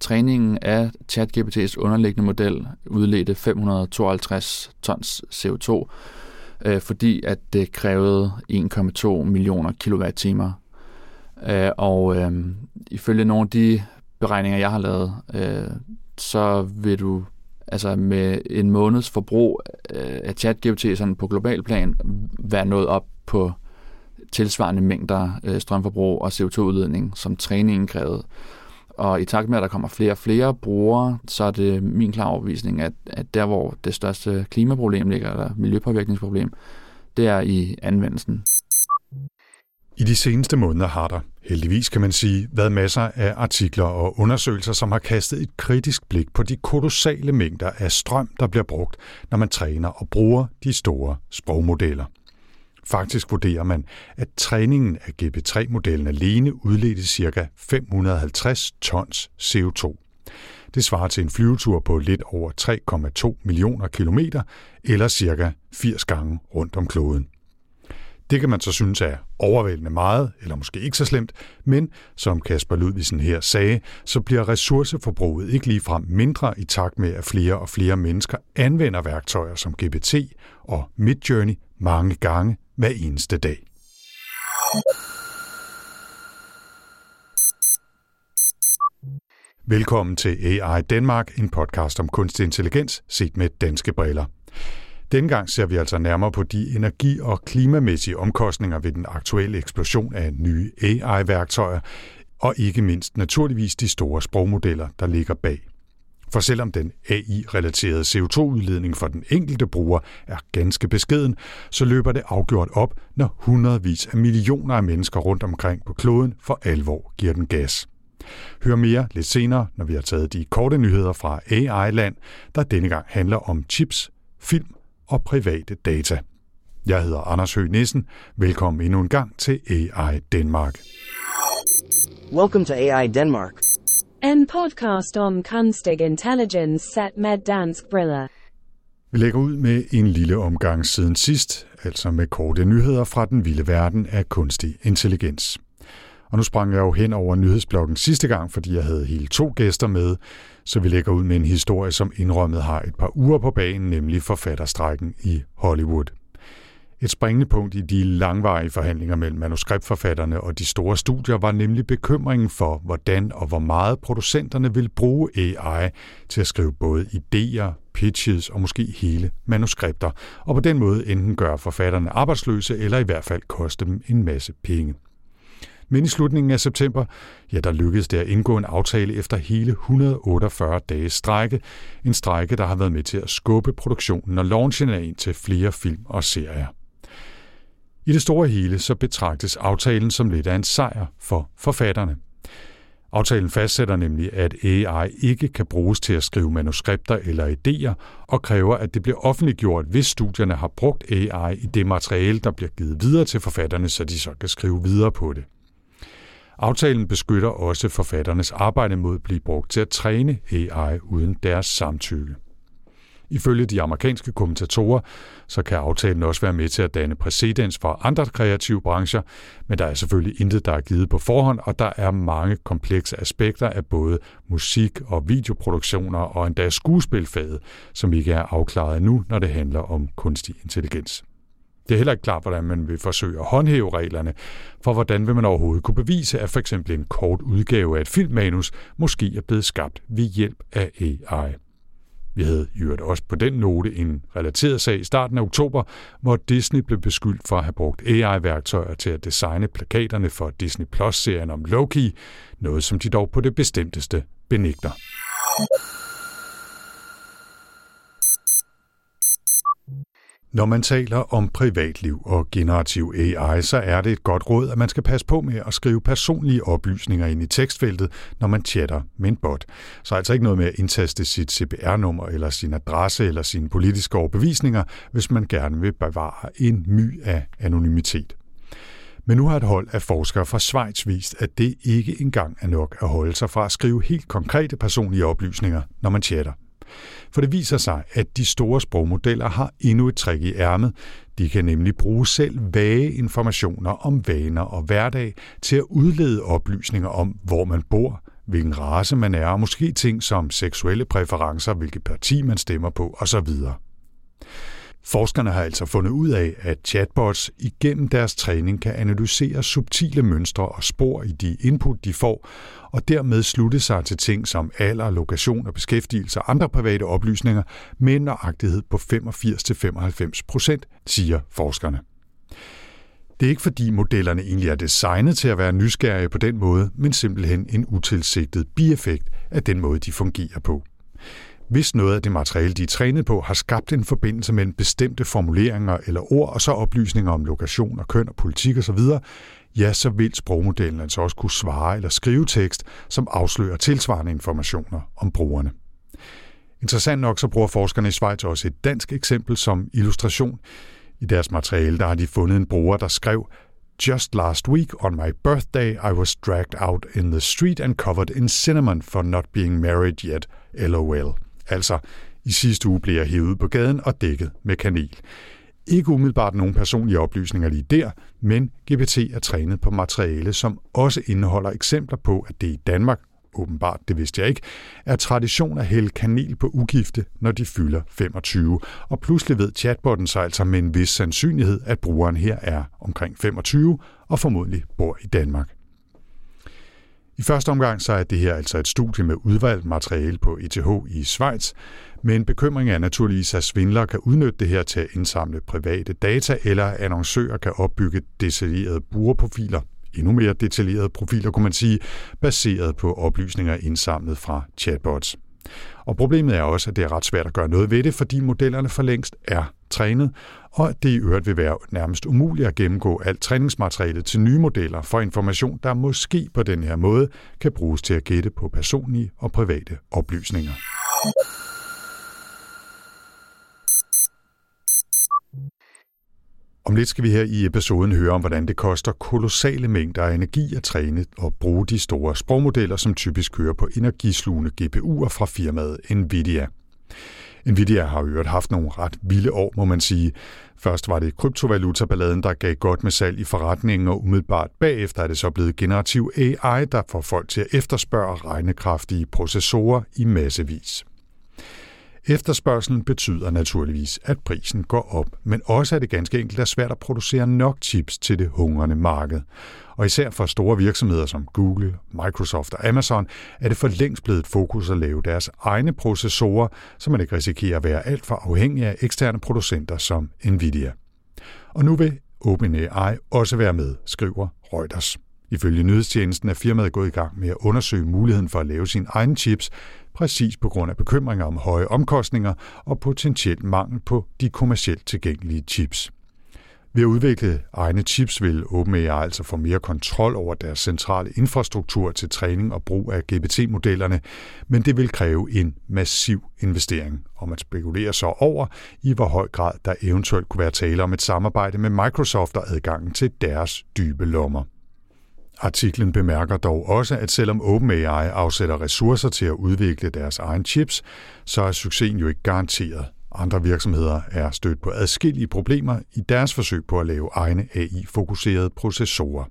Træningen af ChatGPT's underliggende model udledte 552 tons CO2, øh, fordi at det krævede 1,2 millioner kilowatt-timer. Øh, og øh, ifølge nogle af de beregninger, jeg har lavet, øh, så vil du altså med en måneds forbrug øh, af ChatGPT sådan på global plan være nået op på tilsvarende mængder øh, strømforbrug og CO2-udledning, som træningen krævede. Og i takt med, at der kommer flere og flere brugere, så er det min klare overbevisning, at, at der, hvor det største klimaproblem ligger, eller miljøpåvirkningsproblem, det er i anvendelsen. I de seneste måneder har der, heldigvis kan man sige, været masser af artikler og undersøgelser, som har kastet et kritisk blik på de kolossale mængder af strøm, der bliver brugt, når man træner og bruger de store sprogmodeller. Faktisk vurderer man, at træningen af GP3-modellen alene udledte ca. 550 tons CO2. Det svarer til en flyvetur på lidt over 3,2 millioner kilometer, eller ca. 80 gange rundt om kloden. Det kan man så synes er overvældende meget, eller måske ikke så slemt, men som Kasper Ludvigsen her sagde, så bliver ressourceforbruget ikke ligefrem mindre i takt med, at flere og flere mennesker anvender værktøjer som GPT og Midjourney mange gange hver eneste dag. Velkommen til AI Danmark, en podcast om kunstig intelligens set med danske briller. Dengang gang ser vi altså nærmere på de energi- og klimamæssige omkostninger ved den aktuelle eksplosion af nye AI-værktøjer, og ikke mindst naturligvis de store sprogmodeller, der ligger bag. For selvom den AI-relaterede CO2-udledning for den enkelte bruger er ganske beskeden, så løber det afgjort op, når hundredvis af millioner af mennesker rundt omkring på kloden for alvor giver den gas. Hør mere lidt senere, når vi har taget de korte nyheder fra AI-land, der denne gang handler om chips, film og private data. Jeg hedder Anders Høgh Nissen. Velkommen endnu en gang til AI Danmark. Welcome to AI Denmark. En podcast om kunstig intelligens set med dansk briller. Vi lægger ud med en lille omgang siden sidst, altså med korte nyheder fra den vilde verden af kunstig intelligens. Og nu sprang jeg jo hen over nyhedsblokken sidste gang, fordi jeg havde hele to gæster med, så vi lægger ud med en historie, som indrømmet har et par uger på banen, nemlig forfatterstrækken i Hollywood. Et springende punkt i de langvarige forhandlinger mellem manuskriptforfatterne og de store studier var nemlig bekymringen for, hvordan og hvor meget producenterne vil bruge AI til at skrive både idéer, pitches og måske hele manuskripter, og på den måde enten gøre forfatterne arbejdsløse eller i hvert fald koste dem en masse penge. Men i slutningen af september, ja, der lykkedes det at indgå en aftale efter hele 148 dages strække. En strække, der har været med til at skubbe produktionen og launchen af en til flere film og serier. I det store hele så betragtes aftalen som lidt af en sejr for forfatterne. Aftalen fastsætter nemlig, at AI ikke kan bruges til at skrive manuskripter eller idéer, og kræver, at det bliver offentliggjort, hvis studierne har brugt AI i det materiale, der bliver givet videre til forfatterne, så de så kan skrive videre på det. Aftalen beskytter også forfatternes arbejde mod at blive brugt til at træne AI uden deres samtykke. Ifølge de amerikanske kommentatorer, så kan aftalen også være med til at danne præcedens for andre kreative brancher, men der er selvfølgelig intet, der er givet på forhånd, og der er mange komplekse aspekter af både musik- og videoproduktioner og endda skuespilfaget, som ikke er afklaret nu, når det handler om kunstig intelligens. Det er heller ikke klart, hvordan man vil forsøge at håndhæve reglerne, for hvordan vil man overhovedet kunne bevise, at f.eks. en kort udgave af et filmmanus måske er blevet skabt ved hjælp af AI. Vi havde i øvrigt også på den note en relateret sag i starten af oktober, hvor Disney blev beskyldt for at have brugt AI-værktøjer til at designe plakaterne for Disney Plus-serien om Loki, noget som de dog på det bestemteste benægter. Når man taler om privatliv og generativ AI, så er det et godt råd, at man skal passe på med at skrive personlige oplysninger ind i tekstfeltet, når man chatter med en bot. Så altså ikke noget med at indtaste sit CPR-nummer eller sin adresse eller sine politiske overbevisninger, hvis man gerne vil bevare en my af anonymitet. Men nu har et hold af forskere fra Schweiz vist, at det ikke engang er nok at holde sig fra at skrive helt konkrete personlige oplysninger, når man chatter. For det viser sig, at de store sprogmodeller har endnu et trick i ærmet. De kan nemlig bruge selv vage informationer om vaner og hverdag til at udlede oplysninger om, hvor man bor, hvilken race man er, og måske ting som seksuelle præferencer, hvilket parti man stemmer på osv. Forskerne har altså fundet ud af, at chatbots igennem deres træning kan analysere subtile mønstre og spor i de input, de får, og dermed slutte sig til ting som alder, lokation og beskæftigelse og andre private oplysninger med en nøjagtighed på 85-95 procent, siger forskerne. Det er ikke fordi modellerne egentlig er designet til at være nysgerrige på den måde, men simpelthen en utilsigtet bieffekt af den måde, de fungerer på. Hvis noget af det materiale, de er trænet på, har skabt en forbindelse mellem bestemte formuleringer eller ord, og så oplysninger om lokation og køn og politik osv., ja, så vil sprogmodellen altså også kunne svare eller skrive tekst, som afslører tilsvarende informationer om brugerne. Interessant nok så bruger forskerne i Schweiz også et dansk eksempel som illustration. I deres materiale der har de fundet en bruger, der skrev Just last week on my birthday, I was dragged out in the street and covered in cinnamon for not being married yet. LOL. Altså, i sidste uge blev jeg hævet på gaden og dækket med kanel. Ikke umiddelbart nogen personlige oplysninger lige der, men GPT er trænet på materiale, som også indeholder eksempler på, at det i Danmark, åbenbart, det vidste jeg ikke, er tradition at hælde kanel på ugifte, når de fylder 25. Og pludselig ved chatbotten sig altså med en vis sandsynlighed, at brugeren her er omkring 25 og formodentlig bor i Danmark. I første omgang så er det her altså et studie med udvalgt materiale på ETH i Schweiz, men bekymringen er naturligvis, at svindlere kan udnytte det her til at indsamle private data, eller annoncører kan opbygge detaljerede brugerprofiler, endnu mere detaljerede profiler, kunne man sige, baseret på oplysninger indsamlet fra chatbots. Og problemet er også, at det er ret svært at gøre noget ved det, fordi modellerne for længst er trænet, og det i øvrigt vil være nærmest umuligt at gennemgå alt træningsmaterialet til nye modeller for information, der måske på den her måde kan bruges til at gætte på personlige og private oplysninger. Om lidt skal vi her i episoden høre om, hvordan det koster kolossale mængder af energi at træne og bruge de store sprogmodeller, som typisk kører på energislugende GPU'er fra firmaet Nvidia. Nvidia har jo øvrigt haft nogle ret vilde år, må man sige. Først var det kryptovalutaballaden, der gav godt med salg i forretningen, og umiddelbart bagefter er det så blevet generativ AI, der får folk til at efterspørge regnekraftige processorer i massevis. Efterspørgselen betyder naturligvis, at prisen går op, men også er det ganske enkelt er svært at producere nok chips til det hungrende marked. Og især for store virksomheder som Google, Microsoft og Amazon er det for længst blevet et fokus at lave deres egne processorer, så man ikke risikerer at være alt for afhængig af eksterne producenter som Nvidia. Og nu vil OpenAI også være med, skriver Reuters. Ifølge nyhedstjenesten er firmaet gået i gang med at undersøge muligheden for at lave sine egne chips, præcis på grund af bekymringer om høje omkostninger og potentielt mangel på de kommercielt tilgængelige chips. Ved at udvikle egne chips vil OpenAI altså få mere kontrol over deres centrale infrastruktur til træning og brug af GPT-modellerne, men det vil kræve en massiv investering, og man spekulerer så over, i hvor høj grad der eventuelt kunne være tale om et samarbejde med Microsoft og adgangen til deres dybe lommer. Artiklen bemærker dog også, at selvom OpenAI afsætter ressourcer til at udvikle deres egen chips, så er succesen jo ikke garanteret. Andre virksomheder er stødt på adskillige problemer i deres forsøg på at lave egne AI-fokuserede processorer.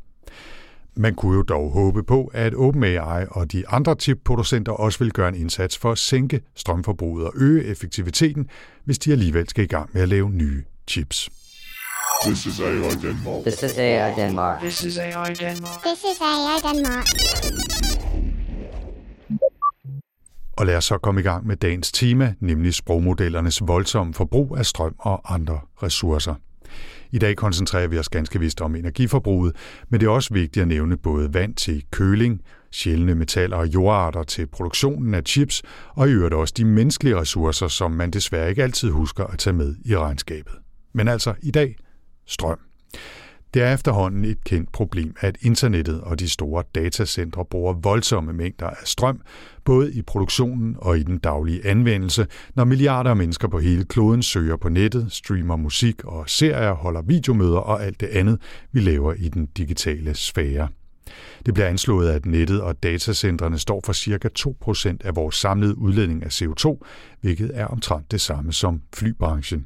Man kunne jo dog håbe på, at OpenAI og de andre chipproducenter også vil gøre en indsats for at sænke strømforbruget og øge effektiviteten, hvis de alligevel skal i gang med at lave nye chips. This is AI Denmark. This is AI Denmark. This is AI Denmark. This is AI Denmark. Og lad os så komme i gang med dagens tema, nemlig sprogmodellernes voldsomme forbrug af strøm og andre ressourcer. I dag koncentrerer vi os ganske vist om energiforbruget, men det er også vigtigt at nævne både vand til køling, sjældne metaller og jordarter til produktionen af chips, og i øvrigt også de menneskelige ressourcer, som man desværre ikke altid husker at tage med i regnskabet. Men altså i dag strøm. Det er efterhånden et kendt problem, at internettet og de store datacentre bruger voldsomme mængder af strøm, både i produktionen og i den daglige anvendelse, når milliarder af mennesker på hele kloden søger på nettet, streamer musik og serier, holder videomøder og alt det andet, vi laver i den digitale sfære. Det bliver anslået, at nettet og datacentrene står for ca. 2% af vores samlede udledning af CO2, hvilket er omtrent det samme som flybranchen.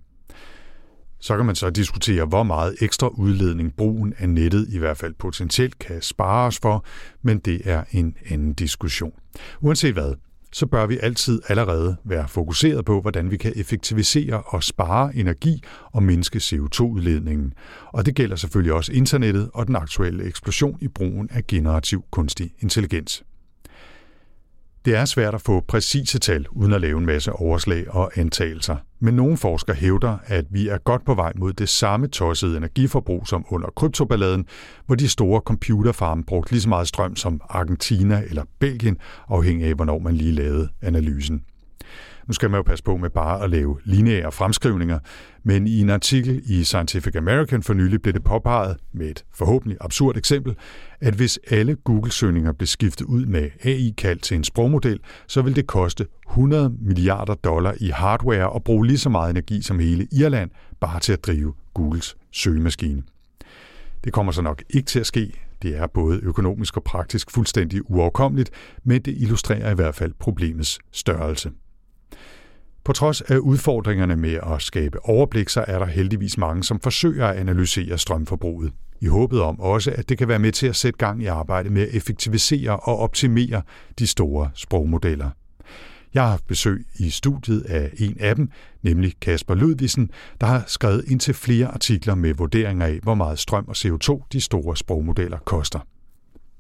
Så kan man så diskutere, hvor meget ekstra udledning brugen af nettet i hvert fald potentielt kan spare os for, men det er en anden diskussion. Uanset hvad, så bør vi altid allerede være fokuseret på, hvordan vi kan effektivisere og spare energi og mindske CO2-udledningen. Og det gælder selvfølgelig også internettet og den aktuelle eksplosion i brugen af generativ kunstig intelligens. Det er svært at få præcise tal uden at lave en masse overslag og antagelser. Men nogle forskere hævder, at vi er godt på vej mod det samme tossede energiforbrug som under kryptoballaden, hvor de store computerfarme brugte lige så meget strøm som Argentina eller Belgien, afhængig af hvornår man lige lavede analysen. Nu skal man jo passe på med bare at lave lineære fremskrivninger, men i en artikel i Scientific American for nylig blev det påpeget med et forhåbentlig absurd eksempel, at hvis alle Google-søgninger blev skiftet ud med AI-kald til en sprogmodel, så ville det koste 100 milliarder dollar i hardware og bruge lige så meget energi som hele Irland bare til at drive Googles søgemaskine. Det kommer så nok ikke til at ske. Det er både økonomisk og praktisk fuldstændig uoverkommeligt, men det illustrerer i hvert fald problemets størrelse. På trods af udfordringerne med at skabe overblik, så er der heldigvis mange, som forsøger at analysere strømforbruget. I håbet om også, at det kan være med til at sætte gang i arbejdet med at effektivisere og optimere de store sprogmodeller. Jeg har haft besøg i studiet af en af dem, nemlig Kasper Ludvigsen, der har skrevet ind til flere artikler med vurderinger af, hvor meget strøm og CO2 de store sprogmodeller koster.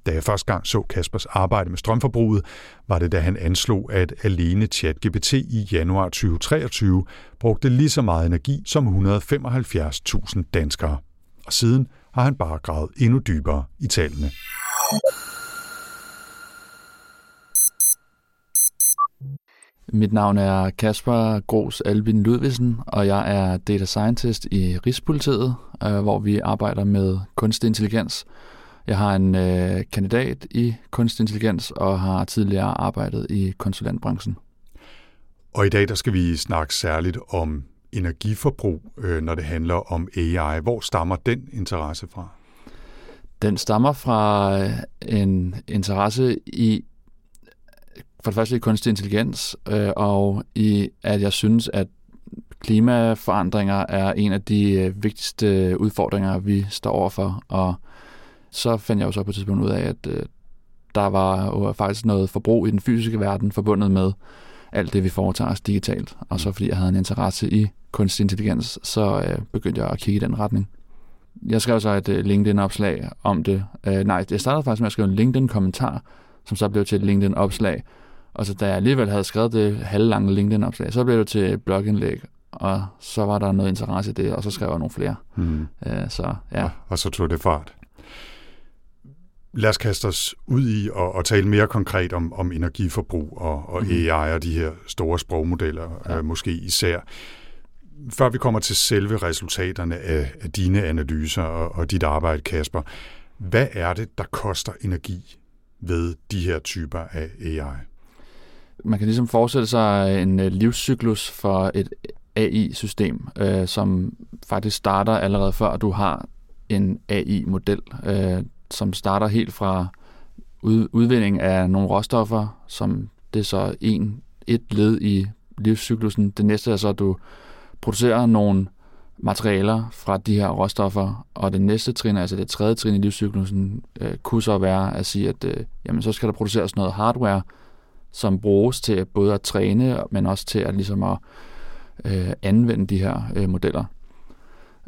Da jeg første gang så Kaspers arbejde med strømforbruget, var det da han anslog, at alene ChatGPT i januar 2023 brugte lige så meget energi som 175.000 danskere. Og siden har han bare gravet endnu dybere i tallene. Mit navn er Kasper Gros Albin Ludvigsen, og jeg er data scientist i Rigspolitiet, øh, hvor vi arbejder med kunstig intelligens – jeg har en øh, kandidat i kunstig intelligens og har tidligere arbejdet i konsulentbranchen. Og i dag der skal vi snakke særligt om energiforbrug, øh, når det handler om AI. Hvor stammer den interesse fra? Den stammer fra øh, en interesse i for det første i kunstig intelligens, øh, og i at jeg synes, at klimaforandringer er en af de øh, vigtigste udfordringer, vi står overfor, og så fandt jeg jo så på et tidspunkt ud af, at øh, der var jo faktisk noget forbrug i den fysiske verden forbundet med alt det, vi foretager os digitalt. Og så fordi jeg havde en interesse i kunstig intelligens, så øh, begyndte jeg at kigge i den retning. Jeg skrev så et øh, LinkedIn-opslag om det. Øh, nej, jeg startede faktisk med at skrive en LinkedIn-kommentar, som så blev til et LinkedIn-opslag. Og så da jeg alligevel havde skrevet det halvlange LinkedIn-opslag, så blev det til et blogindlæg, og så var der noget interesse i det, og så skrev jeg nogle flere. Mm. Øh, så, ja. og, og så tog det fart lad os kaste os ud i og, og tale mere konkret om, om energiforbrug og, og mm. AI og de her store sprogmodeller, ja. øh, måske især. Før vi kommer til selve resultaterne af, af dine analyser og, og dit arbejde, Kasper, hvad er det, der koster energi ved de her typer af AI? Man kan ligesom forestille sig en øh, livscyklus for et AI-system, øh, som faktisk starter allerede før du har en AI-model. Øh, som starter helt fra udvinding af nogle råstoffer, som det er så en, et led i livscyklusen. Det næste er så, at du producerer nogle materialer fra de her råstoffer, og det næste trin, altså det tredje trin i livscyklusen, øh, kunne så være at sige, at øh, jamen, så skal der produceres noget hardware, som bruges til både at træne, men også til at, ligesom at øh, anvende de her øh, modeller.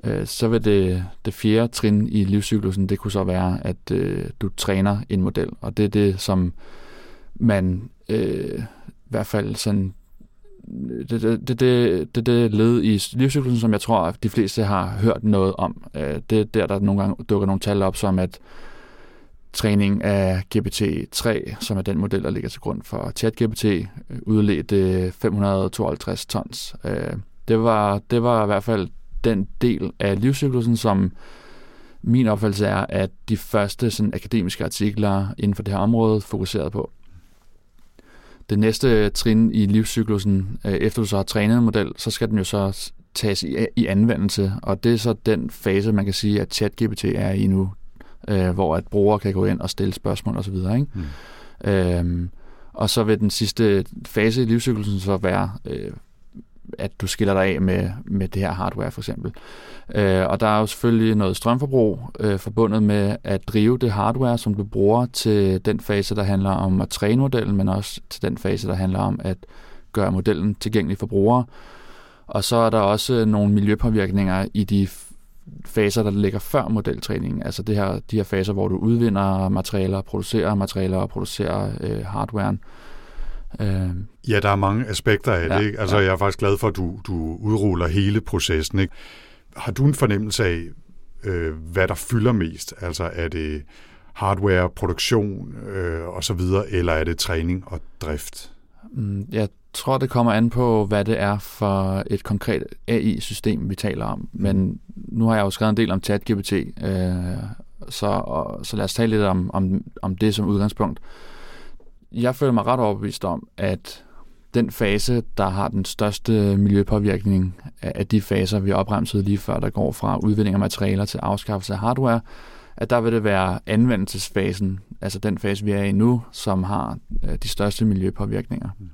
Øh, så vil det, det fjerde trin i livscyklusen, det kunne så være, at øh, du træner en model. Og det er det, som man øh, i hvert fald sådan det, det, det, det, det, led i livscyklusen, som jeg tror, at de fleste har hørt noget om. Øh, det er der, der nogle gange dukker nogle tal op, som at træning af GPT-3, som er den model, der ligger til grund for ChatGPT, udledte 552 tons. Øh, det var, det var i hvert fald den del af livscyklusen, som min opfattelse er, at de første sådan, akademiske artikler inden for det her område fokuseret på. Det næste trin i livscyklusen, øh, efter du så har trænet en model, så skal den jo så tages i, i anvendelse, og det er så den fase, man kan sige, at ChatGPT er i nu. øh, hvor at brugere kan gå ind og stille spørgsmål osv. Ikke? Mm. Øhm, og så vil den sidste fase i livscyklusen så være, øh, at du skiller dig af med, med det her hardware for eksempel. Øh, og der er jo selvfølgelig noget strømforbrug øh, forbundet med at drive det hardware, som du bruger til den fase, der handler om at træne modellen, men også til den fase, der handler om at gøre modellen tilgængelig for brugere. Og så er der også nogle miljøpåvirkninger i de faser, der ligger før modeltræningen. Altså det her, de her faser, hvor du udvinder materialer, producerer materialer og producerer øh, hardwaren. Øh, ja, der er mange aspekter af ja, det. Ikke? Altså, ja. jeg er faktisk glad for, at du, du udruller hele processen. Ikke? Har du en fornemmelse af, øh, hvad der fylder mest? Altså, er det hardware, produktion øh, osv., eller er det træning og drift? Mm, jeg tror, det kommer an på, hvad det er for et konkret AI-system, vi taler om. Men nu har jeg jo skrevet en del om ChatGPT, øh, så, og, så lad os tale lidt om, om, om det som udgangspunkt. Jeg føler mig ret overbevist om, at den fase, der har den største miljøpåvirkning af de faser, vi opremsede lige før, der går fra udvinding af materialer til afskaffelse af hardware, at der vil det være anvendelsesfasen, altså den fase, vi er i nu, som har øh, de største miljøpåvirkninger. Mm.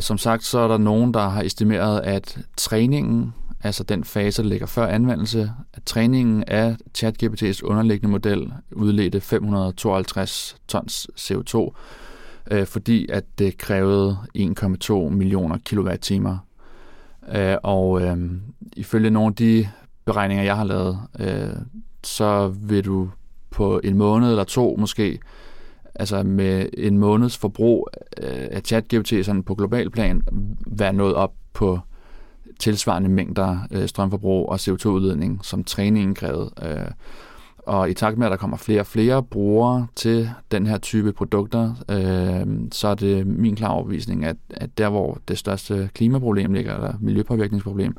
Som sagt, så er der nogen, der har estimeret, at træningen, altså den fase, der ligger før anvendelse, at træningen af ChatGPT's underliggende model udledte 552 tons CO2, øh, fordi at det krævede 1,2 millioner kilowatt-timer. Øh, og øh, ifølge nogle af de beregninger, jeg har lavet, øh, så vil du på en måned eller to måske, altså med en måneds forbrug øh, af ChatGPT sådan på global plan, være nået op på tilsvarende mængder øh, strømforbrug og CO2-udledning, som træningen krævede. Øh, og i takt med, at der kommer flere og flere brugere til den her type produkter, øh, så er det min klar overbevisning, at, at der, hvor det største klimaproblem ligger, eller miljøpåvirkningsproblem,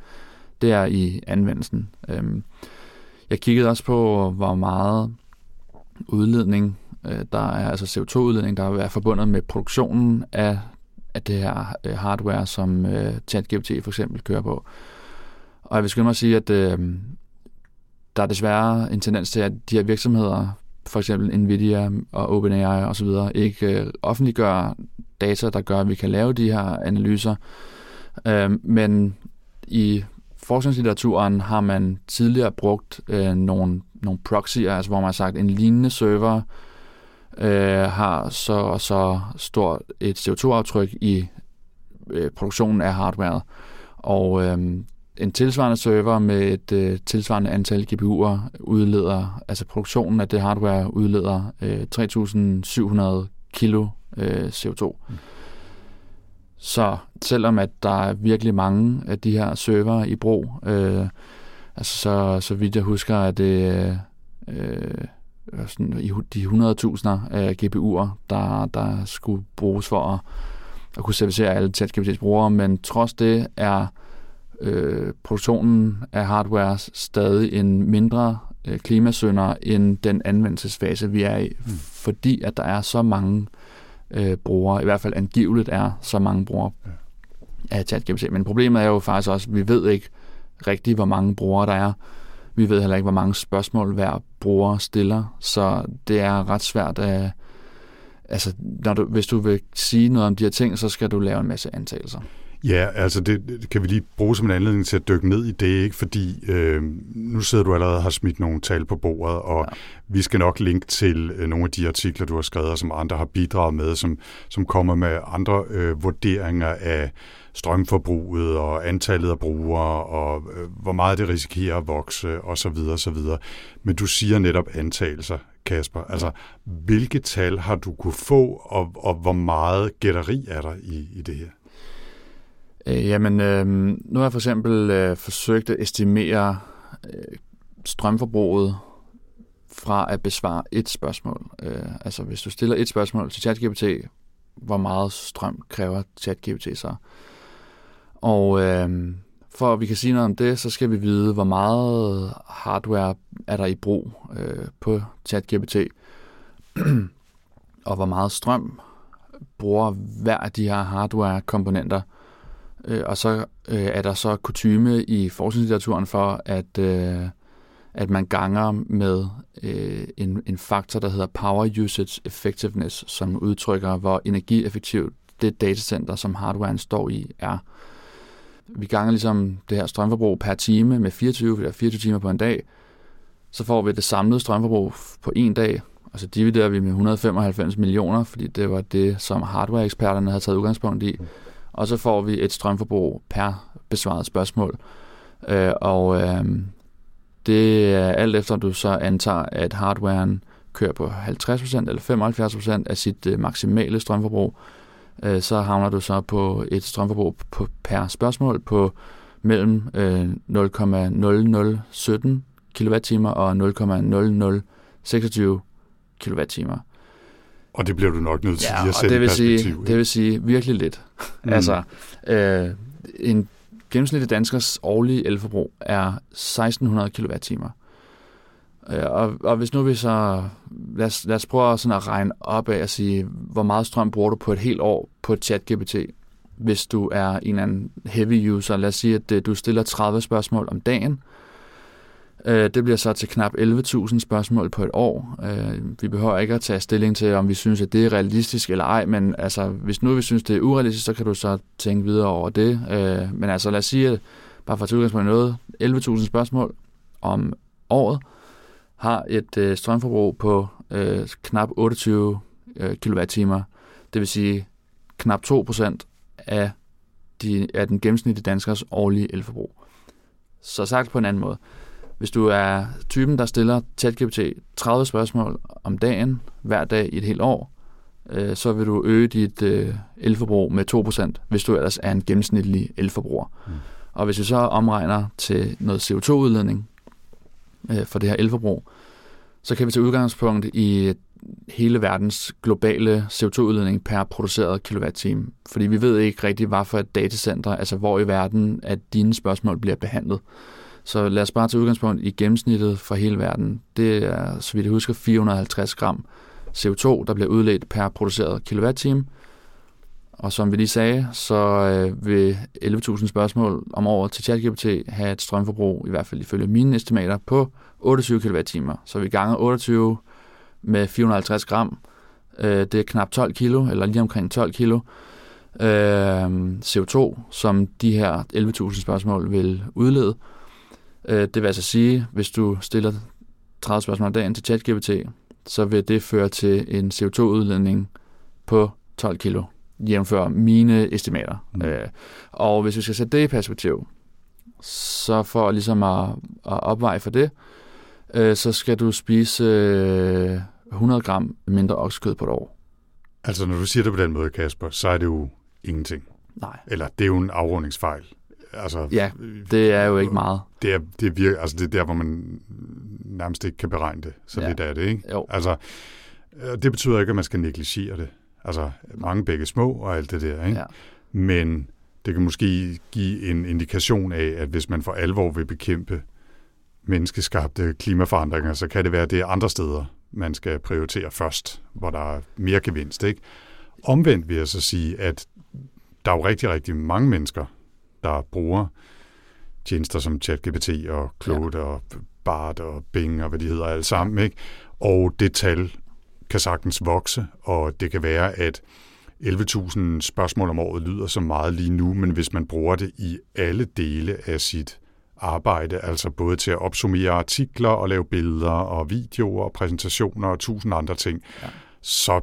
det er i anvendelsen. Øh, jeg kiggede også på, hvor meget udledning, øh, der er altså CO2-udledning, der er forbundet med produktionen af, af det her øh, hardware, som øh, ChatGPT for eksempel kører på. Og jeg vil skynde mig at sige, at øh, der er desværre en tendens til, at de her virksomheder, for eksempel Nvidia og OpenAI osv., ikke øh, offentliggør data, der gør, at vi kan lave de her analyser. Øh, men i forskningslitteraturen har man tidligere brugt øh, nogle, nogle proxyer, altså hvor man har sagt, en lignende server øh, har så og så stort et CO2-aftryk i øh, produktionen af hardware. Og øh, en tilsvarende server med et øh, tilsvarende antal GPU'er udleder, altså produktionen af det hardware udleder øh, 3.700 kilo øh, CO2. Mm. Så selvom at der er virkelig mange af de her server i brug, øh, altså så, så vidt jeg husker, at det øh, sådan i de 100.000 af GPU'er, der, der skulle bruges for at, at kunne servicere alle ChatGPT's brugere, men trods det er øh, produktionen af hardware stadig en mindre øh, klimasønder end den anvendelsesfase, vi er i, mm. fordi at der er så mange øh, øh, brugere, i hvert fald angiveligt er så mange brugere ja. af ChatGPT. Men problemet er jo faktisk også, at vi ved ikke rigtigt, hvor mange brugere der er. Vi ved heller ikke, hvor mange spørgsmål hver bruger stiller, så det er ret svært at... Altså, når du, hvis du vil sige noget om de her ting, så skal du lave en masse antagelser. Ja, altså det, kan vi lige bruge som en anledning til at dykke ned i det, ikke? fordi øh, nu sidder du allerede og har smidt nogle tal på bordet, og ja. vi skal nok linke til øh, nogle af de artikler, du har skrevet, som andre har bidraget med, som, som kommer med andre øh, vurderinger af strømforbruget og antallet af brugere, og øh, hvor meget det risikerer at vokse, osv. osv. Men du siger netop antagelser, Kasper. Altså, hvilke tal har du kunne få, og, og hvor meget gætteri er der i, i det her? Øh, jamen, øh, nu har jeg for eksempel øh, forsøgt at estimere øh, strømforbruget fra at besvare et spørgsmål. Øh, altså, hvis du stiller et spørgsmål til ChatGPT, hvor meget strøm kræver ChatGPT så? Og øh, for at vi kan sige noget om det, så skal vi vide, hvor meget hardware er der i brug øh, på ChatGPT, og hvor meget strøm bruger hver af de her hardware-komponenter – Øh, og så øh, er der så kutyme i forskningslitteraturen for, at, øh, at man ganger med øh, en, en faktor, der hedder Power Usage Effectiveness, som udtrykker, hvor energieffektivt det datacenter, som hardwaren står i, er. Vi ganger ligesom det her strømforbrug per time med 24, eller 24 timer på en dag, så får vi det samlede strømforbrug på en dag, og så dividerer vi med 195 millioner, fordi det var det, som hardware-eksperterne havde taget udgangspunkt i, og så får vi et strømforbrug per besvaret spørgsmål. Øh, og øh, det er alt efter, du så antager, at hardwaren kører på 50% eller 75% af sit øh, maksimale strømforbrug, øh, så havner du så på et strømforbrug på, per spørgsmål på mellem øh, 0,0017 kWh og 0,0026 kWh. Og det bliver du nok nødt til ja, lige at sætte det vil perspektiv. sige, det vil sige virkelig lidt. Mm. Altså, øh, en gennemsnitlig danskers årlige elforbrug er 1600 kWh. Øh, og, og hvis nu vi så, lad os, lad os prøve sådan at regne op af at sige, hvor meget strøm bruger du på et helt år på et chat-GPT, hvis du er en eller anden heavy user. Lad os sige, at øh, du stiller 30 spørgsmål om dagen, øh, det bliver så til knap 11.000 spørgsmål på et år. Vi behøver ikke at tage stilling til, om vi synes, at det er realistisk eller ej, men altså, hvis nu vi synes, det er urealistisk, så kan du så tænke videre over det. Men altså, lad os sige, at bare for at tage udgangspunkt noget, 11.000 spørgsmål om året har et strømforbrug på øh, knap 28 øh, kWh. Det vil sige knap 2% af, de, af den gennemsnitlige danskers årlige elforbrug. Så sagt på en anden måde. Hvis du er typen, der stiller ChatGPT 30 spørgsmål om dagen, hver dag i et helt år, øh, så vil du øge dit øh, elforbrug med 2%, hvis du ellers er en gennemsnitlig elforbruger. Mm. Og hvis vi så omregner til noget CO2-udledning øh, for det her elforbrug, så kan vi tage udgangspunkt i hele verdens globale CO2-udledning per produceret kilowatt-time. Fordi vi ved ikke rigtig, hvad for et datacenter, altså hvor i verden, at dine spørgsmål bliver behandlet. Så lad os bare tage udgangspunkt i gennemsnittet for hele verden. Det er, så vidt jeg husker, 450 gram CO2, der bliver udledt per produceret kilowatt-time. Og som vi lige sagde, så øh, vil 11.000 spørgsmål om året til ChatGPT have et strømforbrug, i hvert fald ifølge mine estimater, på 28 kWh. Så vi ganger 28 med 450 gram. Øh, det er knap 12 kilo, eller lige omkring 12 kilo øh, CO2, som de her 11.000 spørgsmål vil udlede. Øh, det vil altså sige, hvis du stiller 30 spørgsmål om dagen til ChatGPT, så vil det føre til en CO2-udledning på 12 kilo, jævnfør mine estimater. Mm. Øh, og hvis vi skal sætte det i perspektiv, så for ligesom at, at opveje for det, øh, så skal du spise øh, 100 gram mindre oksekød på et år. Altså når du siger det på den måde, Kasper, så er det jo ingenting. Nej. Eller det er jo en afrundingsfejl. Altså, ja, det er jo ikke meget. Det er, det, virker, altså det er der, hvor man nærmest ikke kan beregne det. Så ja. vidt er det, ikke? Jo. Altså, øh, det betyder ikke, at man skal negligere det. Altså, mange begge små og alt det der, ikke? Ja. Men det kan måske give en indikation af, at hvis man for alvor vil bekæmpe menneskeskabte klimaforandringer, så kan det være, at det er andre steder, man skal prioritere først, hvor der er mere gevinst. Ikke? Omvendt vil jeg så sige, at der er jo rigtig, rigtig mange mennesker, der bruger tjenester som ChatGPT og Claude ja. og Bart og Bing og hvad de hedder alle sammen. Ikke? Og det tal kan sagtens vokse, og det kan være, at 11.000 spørgsmål om året lyder så meget lige nu, men hvis man bruger det i alle dele af sit arbejde, altså både til at opsummere artikler og lave billeder og videoer og præsentationer og tusind andre ting, ja. så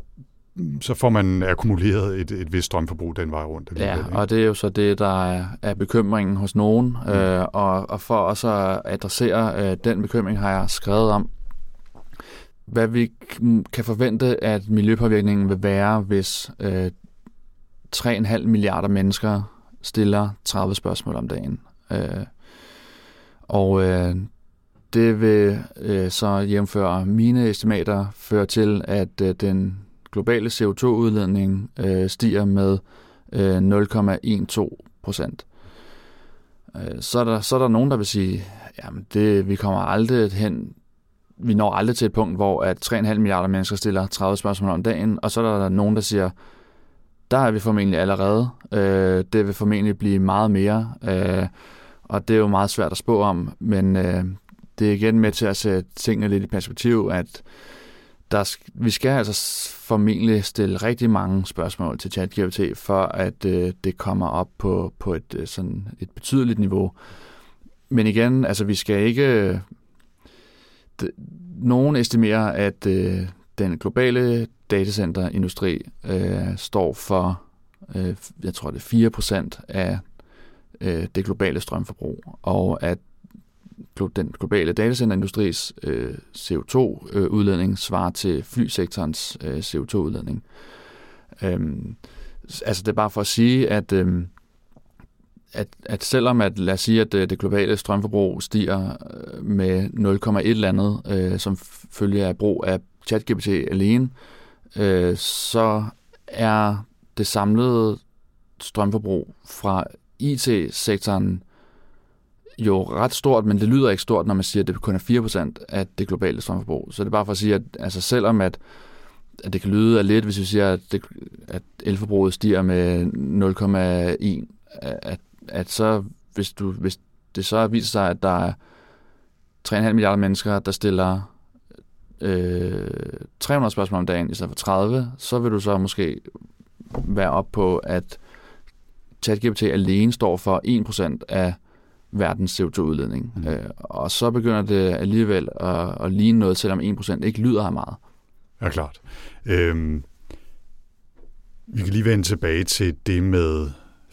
så får man akkumuleret et, et vist strømforbrug den vej rundt. Ja, ikke? og det er jo så det, der er, er bekymringen hos nogen. Mm. Øh, og, og for også at adressere øh, den bekymring, har jeg skrevet om, hvad vi kan forvente, at miljøpåvirkningen vil være, hvis øh, 3,5 milliarder mennesker stiller 30 spørgsmål om dagen. Øh, og øh, det vil øh, så jævnføre mine estimater føre til, at øh, den globale CO2-udledning øh, stiger med øh, 0,12 procent. Øh, så, er der, så er der nogen, der vil sige, jamen det, vi kommer aldrig hen, vi når aldrig til et punkt, hvor at 3,5 milliarder mennesker stiller 30 spørgsmål om dagen, og så er der nogen, der siger, der er vi formentlig allerede. Øh, det vil formentlig blive meget mere, øh, og det er jo meget svært at spå om, men øh, det er igen med til at sætte tingene lidt i perspektiv, at der, vi skal altså formentlig stille rigtig mange spørgsmål til ChatGPT, for at øh, det kommer op på, på et, øh, sådan et betydeligt niveau. Men igen, altså vi skal ikke... Nogen estimerer, at øh, den globale datacenterindustri øh, står for, øh, jeg tror det er 4% af øh, det globale strømforbrug, og at den globale datacenterindustris øh, CO2-udledning øh, svarer til flysektorens øh, CO2-udledning. Øhm, altså det er bare for at sige, at, øhm, at, at selvom at, lad os sige, at øh, det globale strømforbrug stiger øh, med 0,1 eller andet, øh, som følge af brug af ChatGPT alene, øh, så er det samlede strømforbrug fra IT-sektoren jo ret stort, men det lyder ikke stort, når man siger, at det kun er 4% af det globale strømforbrug. Så det er bare for at sige, at altså selvom at, at det kan lyde af lidt, hvis vi siger, at, det, at elforbruget stiger med 0,1, at, at så hvis, du, hvis det så viser sig, at der er 3,5 milliarder mennesker, der stiller øh, 300 spørgsmål om dagen i stedet for 30, så vil du så måske være op på, at ChatGPT alene står for 1% af verdens CO2-udledning. Mm. Øh, og så begynder det alligevel at, at ligne noget, selvom 1% ikke lyder af meget. Ja, klart. Øhm, vi kan lige vende tilbage til det med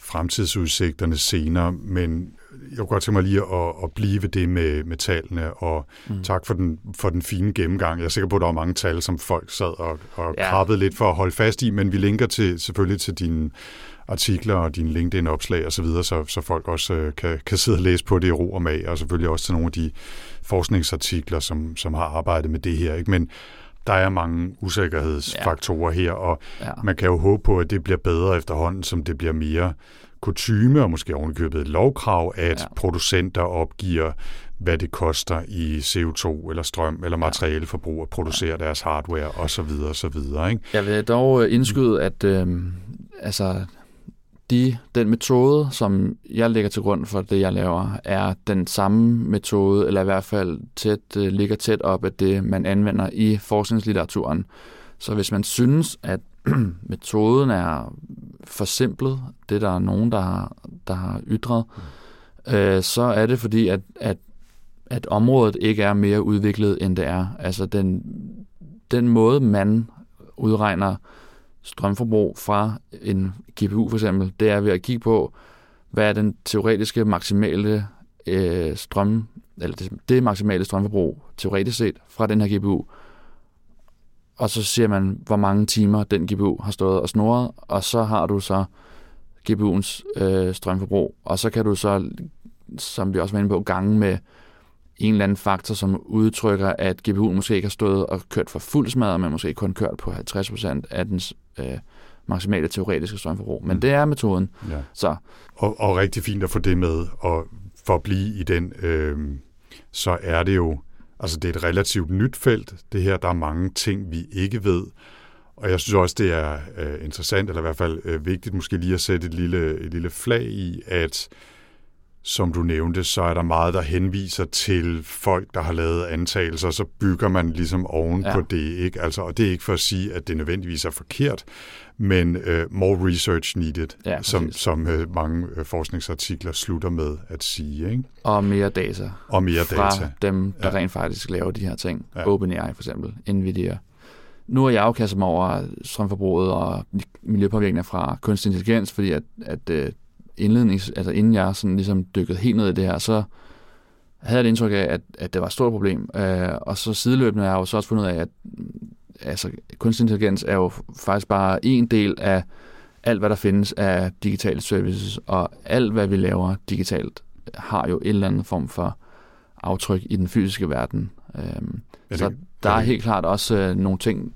fremtidsudsigterne senere, men jeg kunne godt tænke mig lige at, at blive ved det med, med tallene, og mm. tak for den, for den fine gennemgang. Jeg er sikker på, at der var mange tal, som folk sad og, og Ja. krabbede lidt for at holde fast i, men vi linker til, selvfølgelig til dine artikler og dine LinkedIn-opslag osv., så, videre, så, så folk også øh, kan, kan sidde og læse på det i ro og mag, og selvfølgelig også til nogle af de forskningsartikler, som, som har arbejdet med det her. Ikke? Men der er mange usikkerhedsfaktorer her, og Ja. man kan jo håbe på, at det bliver bedre efterhånden, som det bliver mere kutyme og måske ovenikøbet et lovkrav, at Ja. ja. producenter opgiver, hvad det koster i CO2 eller strøm eller materialeforbrug at producere ja. deres hardware osv. osv. Ikke? Jeg vil dog indskyde, at øh, altså, de, den metode, som jeg lægger til grund for det, jeg laver, er den samme metode, eller i hvert fald tæt, øh, ligger tæt op af det, man anvender i forskningslitteraturen. Så hvis man synes, at metoden er forsimplet, det der er nogen, der har, der har ytret, øh, så er det fordi, at, at, at området ikke er mere udviklet, end det er. Altså den, den måde, man udregner strømforbrug fra en GPU for eksempel, det er ved at kigge på, hvad er den teoretiske maksimale øh, strøm, eller det, det maksimale strømforbrug teoretisk set fra den her GPU. Og så ser man, hvor mange timer den GPU har stået og snoret, og så har du så GPU'ens øh, strømforbrug, og så kan du så, som vi også var inde på, gange med en eller anden faktor, som udtrykker, at GPU'en måske ikke har stået og kørt for fuld smadret, men måske kun kørt på 50% af dens øh, maksimale teoretiske strømforbrug. Men Mm. det er metoden. Ja. Så Og, og rigtig fint at få det med, og for at blive i den, øh, så er det jo, altså det er et relativt nyt felt, det her, der er mange ting, vi ikke ved, og jeg synes også, det er øh, interessant, eller i hvert fald øh, vigtigt måske lige at sætte et lille, et lille flag i, at som du nævnte, så er der meget, der henviser til folk, der har lavet antagelser, så bygger man ligesom oven Ja. på det. Ikke? Altså, og det er ikke for at sige, at det nødvendigvis er forkert, men uh, more research needed, Ja, som, præcis. som uh, mange uh, forskningsartikler slutter med at sige. Ikke? og mere data Og mere fra data. dem, der Ja. rent faktisk laver de her ting. Ja. OpenAI for eksempel, Nvidia. Nu har jeg jo kastet mig over strømforbruget og miljøpåvirkninger fra kunstig intelligens, fordi at, at øh, indlednings, altså inden jeg sådan ligesom dykkede helt ned i det her, så havde jeg det indtryk af, at, at det var et stort problem. Øh, og så sideløbende har jeg jo så også fundet ud af, at altså, kunstig intelligens er jo faktisk bare en del af alt, hvad der findes af digitale services, og alt, hvad vi laver digitalt, har jo en eller anden form for aftryk i den fysiske verden. Øhm, Ja, så det- der er det- helt klart også øh, nogle ting,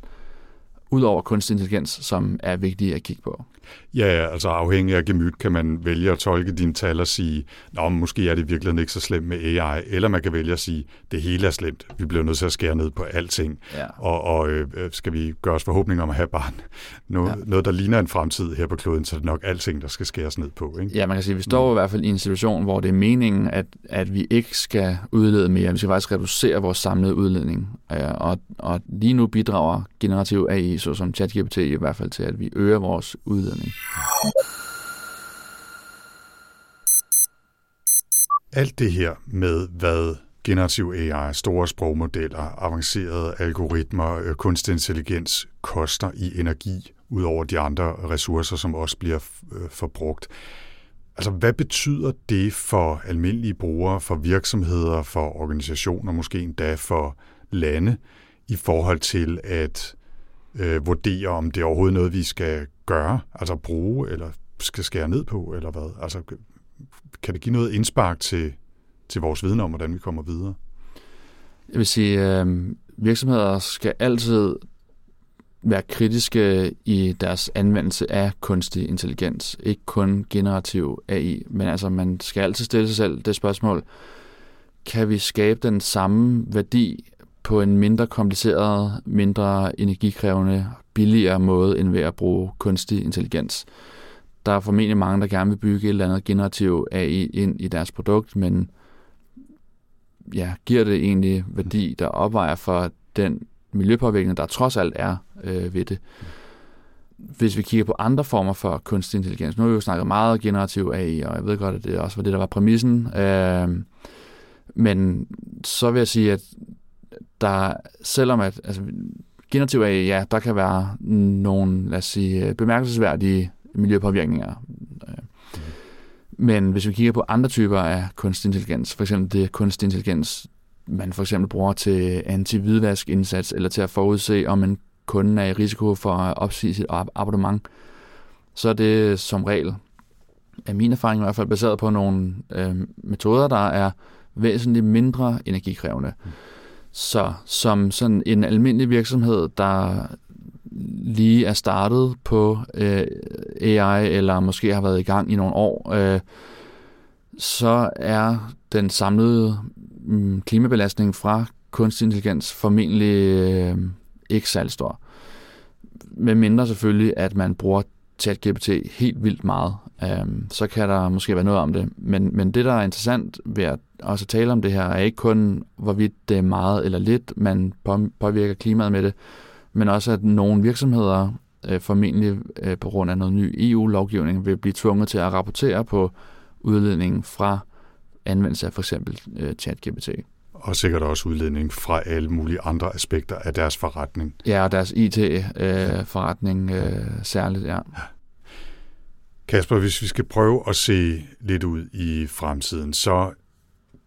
ud over kunstig intelligens, som er vigtige at kigge på. Ja, altså afhængig af gemyt kan man vælge at tolke dine tal og sige, Nå, måske er det virkelig ikke så slemt med AI, eller man kan vælge at sige, det hele er slemt, vi bliver nødt til at skære ned på alting, Ja. og, og øh, skal vi gøre os forhåbninger om at have bare noget, ja. Ja. noget, der ligner en fremtid her på kloden, så er det nok alting, der skal skæres ned på. Ikke? Ja, man kan sige, at vi står i hvert fald i en situation, hvor det er meningen, at, at vi ikke skal udlede mere. Vi skal faktisk reducere vores samlede udledning. Øh, Og, og lige nu bidrager generativ AI, såsom ChatGPT, i hvert fald til, at vi øger vores udledning. Alt det her med, hvad generativ AI, store sprogmodeller, avancerede algoritmer, øh, kunstig intelligens koster i energi, ud over de andre ressourcer, som også bliver øh, forbrugt. Altså, hvad betyder det for almindelige brugere, for virksomheder, for organisationer, måske endda for lande, i forhold til at øh, vurdere, om det er overhovedet noget, vi skal gøre, altså bruge, eller skal skære ned på, eller hvad? Altså, kan det give noget indspark til, til vores viden om, hvordan vi kommer videre? Jeg vil sige, øh, virksomheder skal altid være kritiske i deres anvendelse af kunstig intelligens. Ikke kun generativ AI, men altså man skal altid stille sig selv det spørgsmål, kan vi skabe den samme værdi på en mindre kompliceret, mindre energikrævende, billigere måde, end ved at bruge kunstig intelligens. Der er formentlig mange, der gerne vil bygge et eller andet generativ AI ind i deres produkt, men ja, giver det egentlig værdi, der opvejer for den miljøpåvirkning, der trods alt er øh, ved det. Hvis vi kigger på andre former for kunstig intelligens, nu har vi jo snakket meget generativ AI, og jeg ved godt, at det også var det, der var præmissen, øh, men så vil jeg sige, at der, selvom at, altså, generativ AI, ja, der kan være nogle, lad os sige, øh, bemærkelsesværdige miljøpåvirkninger. Men hvis vi kigger på andre typer af kunstig intelligens, for eksempel det kunstig intelligens, man for eksempel bruger til anti-hvidvaskindsats, eller til at forudse, om en kunde er i risiko for at opsige sit abonnement, så er det som regel, af min erfaring i hvert fald, baseret på nogle øh, metoder, der er væsentligt mindre energikrævende. Mm. Så som sådan en almindelig virksomhed, der lige er startet på øh, AI, eller måske har været i gang i nogle år, øh, så er den samlede øh, klimabelastning fra kunstig intelligens formentlig øh, ikke særlig stor. Med mindre selvfølgelig, at man bruger ChatGPT helt vildt meget. Øhm, så kan der måske være noget om det. Men, men det, der er interessant ved at også tale om det her, er ikke kun, hvorvidt det er meget eller lidt, man på- påvirker klimaet med det, men også, at nogle virksomheder øh, formentlig øh, på grund af noget ny EU-lovgivning vil blive tvunget til at rapportere på udledningen fra anvendelse af for eksempel øh, ChatGPT. Og sikkert også udledning fra alle mulige andre aspekter af deres forretning. Ja, og deres IT-forretning øh, særligt, ja. Kasper, hvis vi skal prøve at se lidt ud i fremtiden, så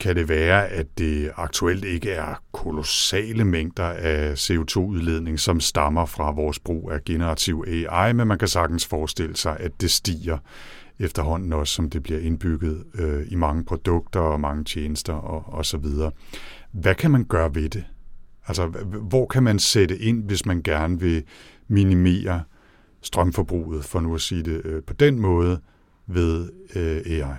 kan det være, at det aktuelt ikke er kolossale mængder af CO2-udledning, som stammer fra vores brug af generativ AI, men man kan sagtens forestille sig, at det stiger efterhånden også, som det bliver indbygget øh, i mange produkter og mange tjenester og, og så videre. Hvad kan man gøre ved det? Altså, hvor kan man sætte ind, hvis man gerne vil minimere strømforbruget, for nu at sige det øh, på den måde, ved øh, AI?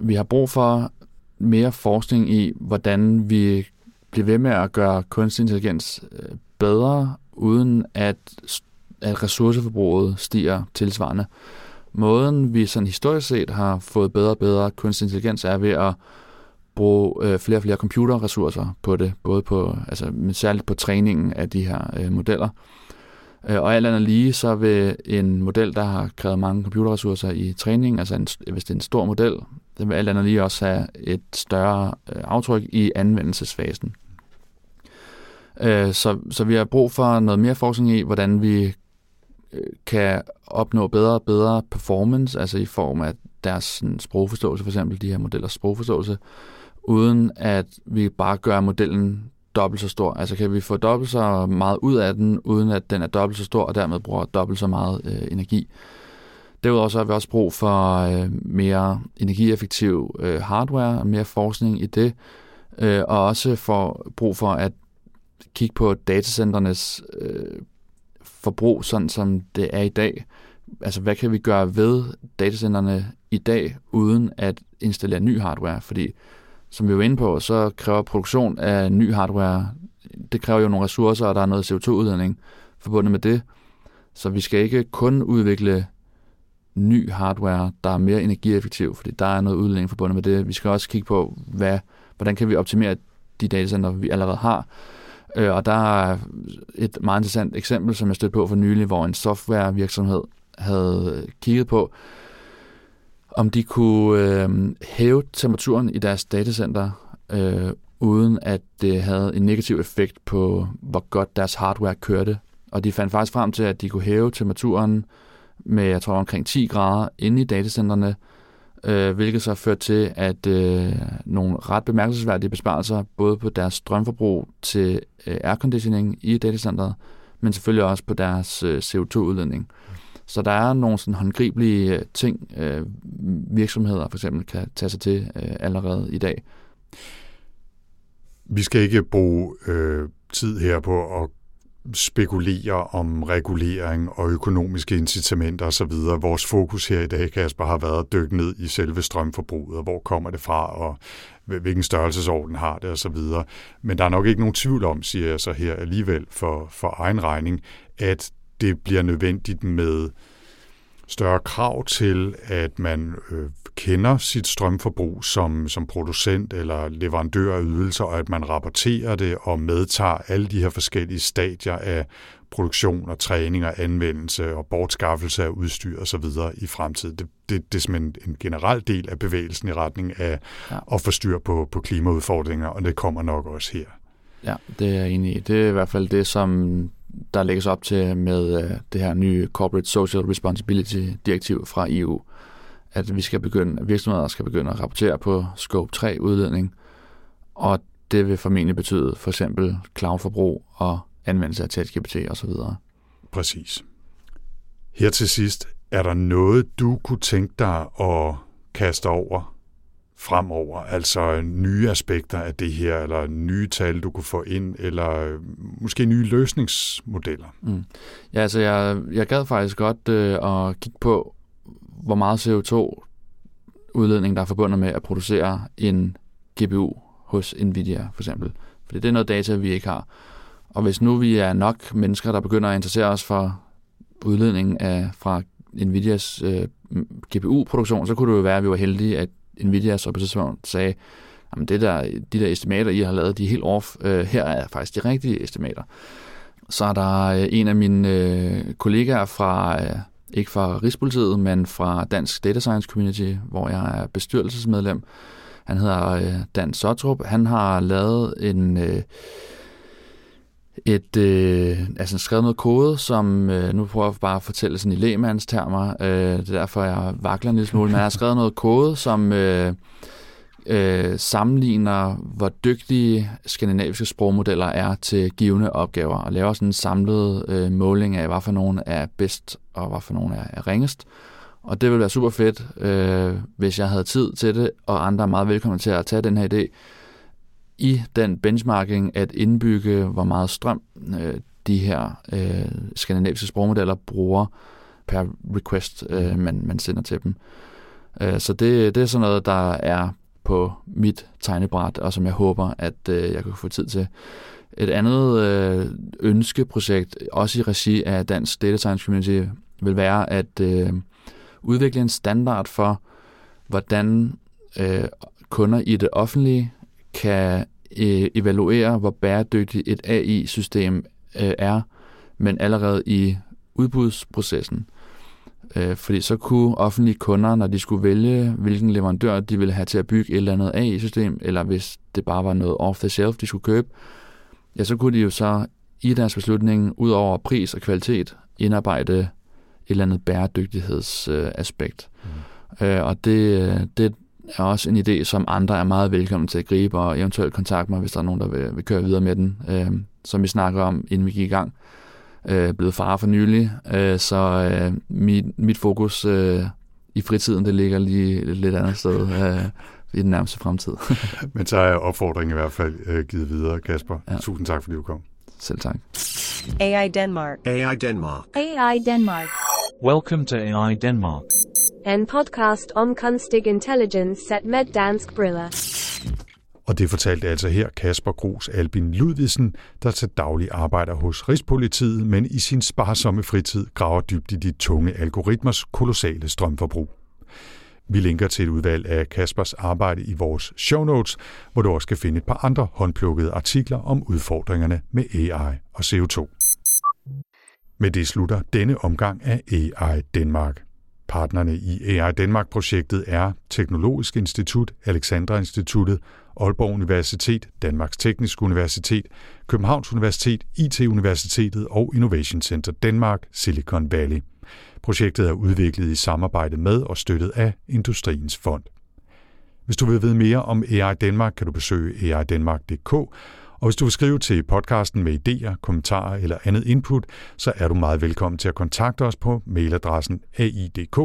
Vi har brug for mere forskning i, hvordan vi bliver ved med at gøre kunstig intelligens øh, bedre, uden at, at ressourceforbruget stiger tilsvarende. Måden, vi sådan historisk set har fået bedre og bedre kunstig intelligens, er ved at bruge øh, flere og flere computerressourcer på det, både på, altså, men særligt på træningen af de her øh, modeller. Øh, og alt andet lige, så vil en model, der har krævet mange computerressourcer i træning, altså en, hvis det er en stor model, den vil alt andet lige også have et større øh, aftryk i anvendelsesfasen. Øh, så, så vi har brug for noget mere forskning i, hvordan vi kan opnå bedre og bedre performance, altså i form af deres sådan, sprogforståelse, for eksempel de her modellers sprogforståelse, uden at vi bare gør modellen dobbelt så stor. Altså kan vi få dobbelt så meget ud af den, uden at den er dobbelt så stor, og dermed bruger dobbelt så meget øh, energi. Derudover så har vi også brug for øh, mere energieffektiv øh, hardware, mere forskning i det, øh, og også for brug for at kigge på datacenternes øh, forbrug, sådan som det er i dag, altså hvad kan vi gøre ved datacenterne i dag, uden at installere ny hardware? Fordi, som vi var inde på, så kræver produktion af ny hardware, det kræver jo nogle ressourcer, og der er noget CO2-udledning forbundet med det. Så vi skal ikke kun udvikle ny hardware, der er mere energieffektiv, fordi der er noget udledning forbundet med det. Vi skal også kigge på, hvad, hvordan kan vi optimere de datacenter, vi allerede har. Øh, og der er et meget interessant eksempel, som jeg stødte på for nylig, hvor en softwarevirksomhed havde kigget på, om de kunne øh, hæve temperaturen i deres datacenter, øh, uden at det havde en negativ effekt på, hvor godt deres hardware kørte. Og de fandt faktisk frem til, at de kunne hæve temperaturen med, jeg tror, omkring 10 grader inde i datacenterne, øh, hvilket så førte til, at øh, nogle ret bemærkelsesværdige besparelser, både på deres strømforbrug til øh, airconditioning i datacenteret, men selvfølgelig også på deres øh, CO2-udledning. Så der er nogle sådan håndgribelige øh, ting, øh, virksomheder for eksempel kan tage sig til øh, allerede i dag. Vi skal ikke bruge øh, tid her på at spekulere om regulering og økonomiske incitamenter osv. Vores fokus her i dag, Kasper, har været at dykke ned i selve strømforbruget, og hvor kommer det fra, og hvilken størrelsesorden har det osv. Men der er nok ikke nogen tvivl om, siger jeg så her alligevel for, for egen regning, at det bliver nødvendigt med større krav til, at man øh, kender sit strømforbrug som, som producent eller leverandør af ydelser, og at man rapporterer det og medtager alle de her forskellige stadier af produktion og træning og anvendelse og bortskaffelse af udstyr osv. i fremtiden. Det, det, det er simpelthen en generel del af bevægelsen i retning af ja. at få styr på, på klimaudfordringer, og det kommer nok også her. Ja, det er jeg enig i. Det er i hvert fald det, som der lægges op til med øh, det her nye Corporate Social Responsibility-direktiv fra EU, at vi skal begynde, virksomheder skal begynde at rapportere på Scope 3 udledning, og det vil formentlig betyde for eksempel cloud-forbrug og anvendelse af ChatGPT osv. Præcis. Her til sidst, er der noget, du kunne tænke dig at kaste over fremover? Altså øh, nye aspekter af det her, eller nye tal, du kunne få ind, eller øh, måske nye løsningsmodeller? Mm. Ja, altså jeg, jeg gad faktisk godt øh, at kigge på, hvor meget CO2-udledning, der er forbundet med at producere en GPU hos Nvidia, for eksempel. Fordi det er noget data, vi ikke har. Og hvis nu vi er nok mennesker, der begynder at interessere os for udledningen af, fra Nvidias øh, GPU-produktion, så kunne det jo være, at vi var heldige, at Nvidias så sagde, at det der, de der estimater, I har lavet, de er helt off. Øh, her er faktisk de rigtige estimater. Så er der øh, en af mine øh, kollegaer fra, øh, ikke fra Rigspolitiet, men fra Dansk Data Science Community, hvor jeg er bestyrelsesmedlem. Han hedder øh, Dan Sotrup. Han har lavet en... Øh, et, øh, altså skrevet noget kode, som øh, nu prøver jeg bare at fortælle sådan i lægemands termer, øh, det er derfor, jeg vakler en lille smule, men jeg har skrevet noget kode, som øh, øh, sammenligner, hvor dygtige skandinaviske sprogmodeller er til givende opgaver, og laver sådan en samlet øh, måling af, hvad for nogen er bedst, og hvad for nogen er, er ringest. Og det ville være super fedt, øh, hvis jeg havde tid til det, og andre er meget velkommen til at tage den her idé i den benchmarking at indbygge, hvor meget strøm øh, de her øh, skandinaviske sprogmodeller bruger per request, øh, man, man sender til dem. Øh, så det, det er sådan noget, der er på mit tegnebræt, og som jeg håber, at øh, jeg kan få tid til. Et andet øh, ønskeprojekt, også i regi af Dansk Data Science Community, vil være at øh, udvikle en standard for, hvordan øh, kunder i det offentlige kan øh, evaluere, hvor bæredygtigt et AI-system øh, er, men allerede i udbudsprocessen. Øh, fordi så kunne offentlige kunder, når de skulle vælge, hvilken leverandør de ville have til at bygge et eller andet AI-system, eller hvis det bare var noget off-the-shelf, de skulle købe, ja, så kunne de jo så i deres beslutning, ud over pris og kvalitet, indarbejde et eller andet bæredygtighedsaspekt. Mm. Øh, og det, det, er også en idé, som andre er meget velkommen til at gribe, og eventuelt kontakte mig, hvis der er nogen, der vil, vil køre videre med den. Øh, som vi snakker om, inden vi gik i gang. Øh, blevet far for nylig, øh, så øh, mit, mit fokus øh, i fritiden, det ligger lige et lidt andet sted øh, i den nærmeste fremtid. Men så er opfordringen i hvert fald øh, givet videre, Kasper. Ja. Tusind tak, fordi du kom. Selv tak. AI Denmark. AI Denmark. AI Denmark. Welcome to AI Denmark. En podcast om kunstig intelligens set med dansk briller. Og det fortalte altså her Kasper Gros Albin Ludvigsen, der til daglig arbejder hos Rigspolitiet, men i sin sparsomme fritid graver dybt i de tunge algoritmers kolossale strømforbrug. Vi linker til et udvalg af Kaspers arbejde i vores show notes, hvor du også kan finde et par andre håndplukkede artikler om udfordringerne med AI og CO2. Med det slutter denne omgang af AI Danmark. Partnerne i AI Danmark-projektet er Teknologisk Institut, Alexandra Instituttet, Aalborg Universitet, Danmarks Tekniske Universitet, Københavns Universitet, IT-universitetet og Innovation Center Danmark, Silicon Valley. Projektet er udviklet i samarbejde med og støttet af Industriens Fond. Hvis du vil vide mere om AI Danmark, kan du besøge aidanmark.dk, og hvis du vil skrive til podcasten med idéer, kommentarer eller andet input, så er du meget velkommen til at kontakte os på mailadressen aidk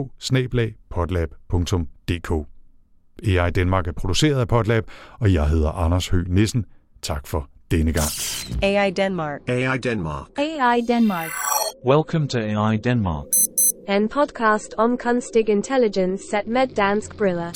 AI Danmark er produceret af Podlab, og jeg hedder Anders Høgh Nissen. Tak for denne gang. AI Denmark. AI Denmark. AI Denmark. Welcome to AI Denmark. En podcast om kunstig intelligens set med dansk briller.